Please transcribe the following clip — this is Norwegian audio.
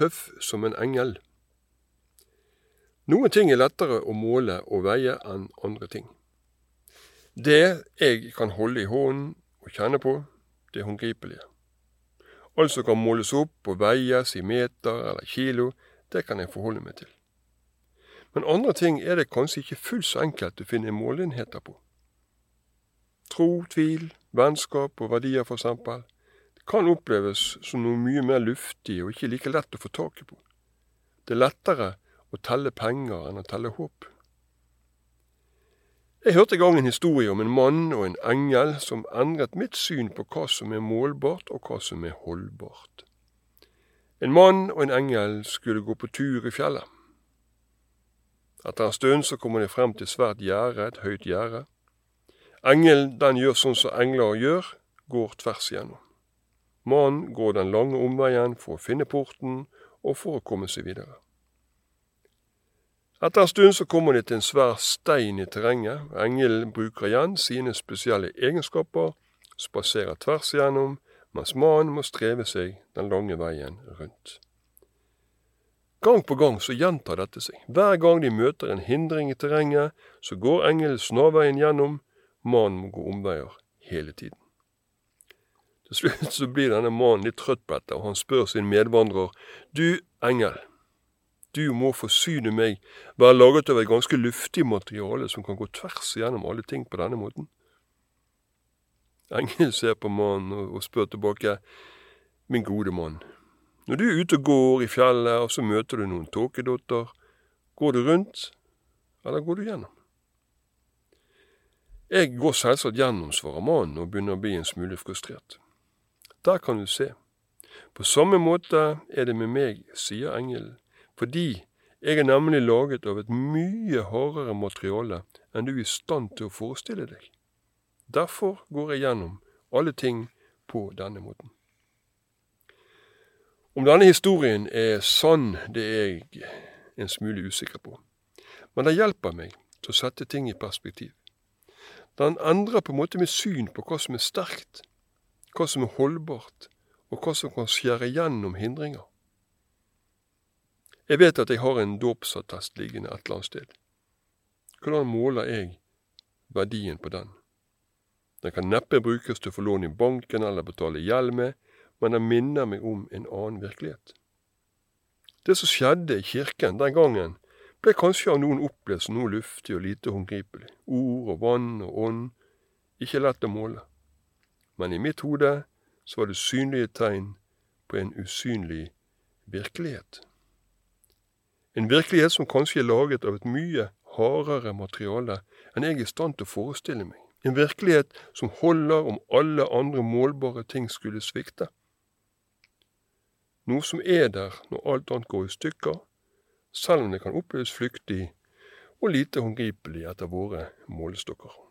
tøff som en engel. Noen ting er lettere å måle og veie enn andre ting. Det jeg kan holde i hånden og kjenne på, det håndgripelige. Alt som kan måles opp og veies i meter eller kilo, det kan jeg forholde meg til. Men andre ting er det kanskje ikke fullt så enkelt å finne måleenheter på. Tro, tvil, vennskap og verdier, for eksempel, kan oppleves som noe mye mer luftig og ikke like lett å få taket på. Det er lettere å telle penger enn å telle håp. Jeg hørte en gang en historie om en mann og en engel som endret mitt syn på hva som er målbart og hva som er holdbart. En mann og en engel skulle gå på tur i fjellet. Etter en stund så kommer de frem til svært gjerde, et høyt gjerde. Engelen den gjør sånn som engler gjør, går tvers igjennom. Mannen går den lange omveien for å finne porten og for å komme seg videre. Etter en stund så kommer de til en svær stein i terrenget. Engelen bruker igjen sine spesielle egenskaper, spaserer tvers igjennom, mens mannen må streve seg den lange veien rundt. Gang på gang så gjentar dette seg. Hver gang de møter en hindring i terrenget, så går engelen snarveien gjennom, mannen må gå omveier hele tiden. Til slutt så blir denne mannen litt trøtt på dette, og han spør sin medvandrer, du engel, du må forsyne meg, være laget av et ganske luftig materiale som kan gå tvers igjennom alle ting på denne måten. Engelen ser på mannen og spør tilbake, min gode mann, når du er ute og går i fjellet, og så møter du noen tåkedotter, går du rundt, eller går du gjennom? Jeg går selvsagt gjennom, svarer mannen og begynner å bli en smule frustrert. Der kan du se. På samme måte er det med meg, sier engelen fordi jeg er nemlig laget av et mye hardere materiale enn du er i stand til å forestille deg. Derfor går jeg gjennom alle ting på denne måten. Om denne historien er sann, det er jeg en smule usikker på. Men det hjelper meg til å sette ting i perspektiv. Den endrer på en måte mitt syn på hva som er sterkt, hva som er holdbart, og hva som kan skjære gjennom hindringer. Jeg vet at jeg har en dåpsattest liggende et eller annet sted. Hvordan måler jeg verdien på den? Den kan neppe brukes til å få lån i banken eller betale gjeld med, men den minner meg om en annen virkelighet. Det som skjedde i kirken den gangen, ble kanskje av noen opplevd som noe luftig og lite håndgripelig. Ord og vann og ånd, ikke lett å måle. Men i mitt hode så var det synlige tegn på en usynlig virkelighet. En virkelighet som kanskje er laget av et mye hardere materiale enn jeg er i stand til å forestille meg. En virkelighet som holder om alle andre målbare ting skulle svikte. Noe som er der når alt annet går i stykker, selv om det kan oppleves flyktig og lite håndgripelig etter våre målestokker.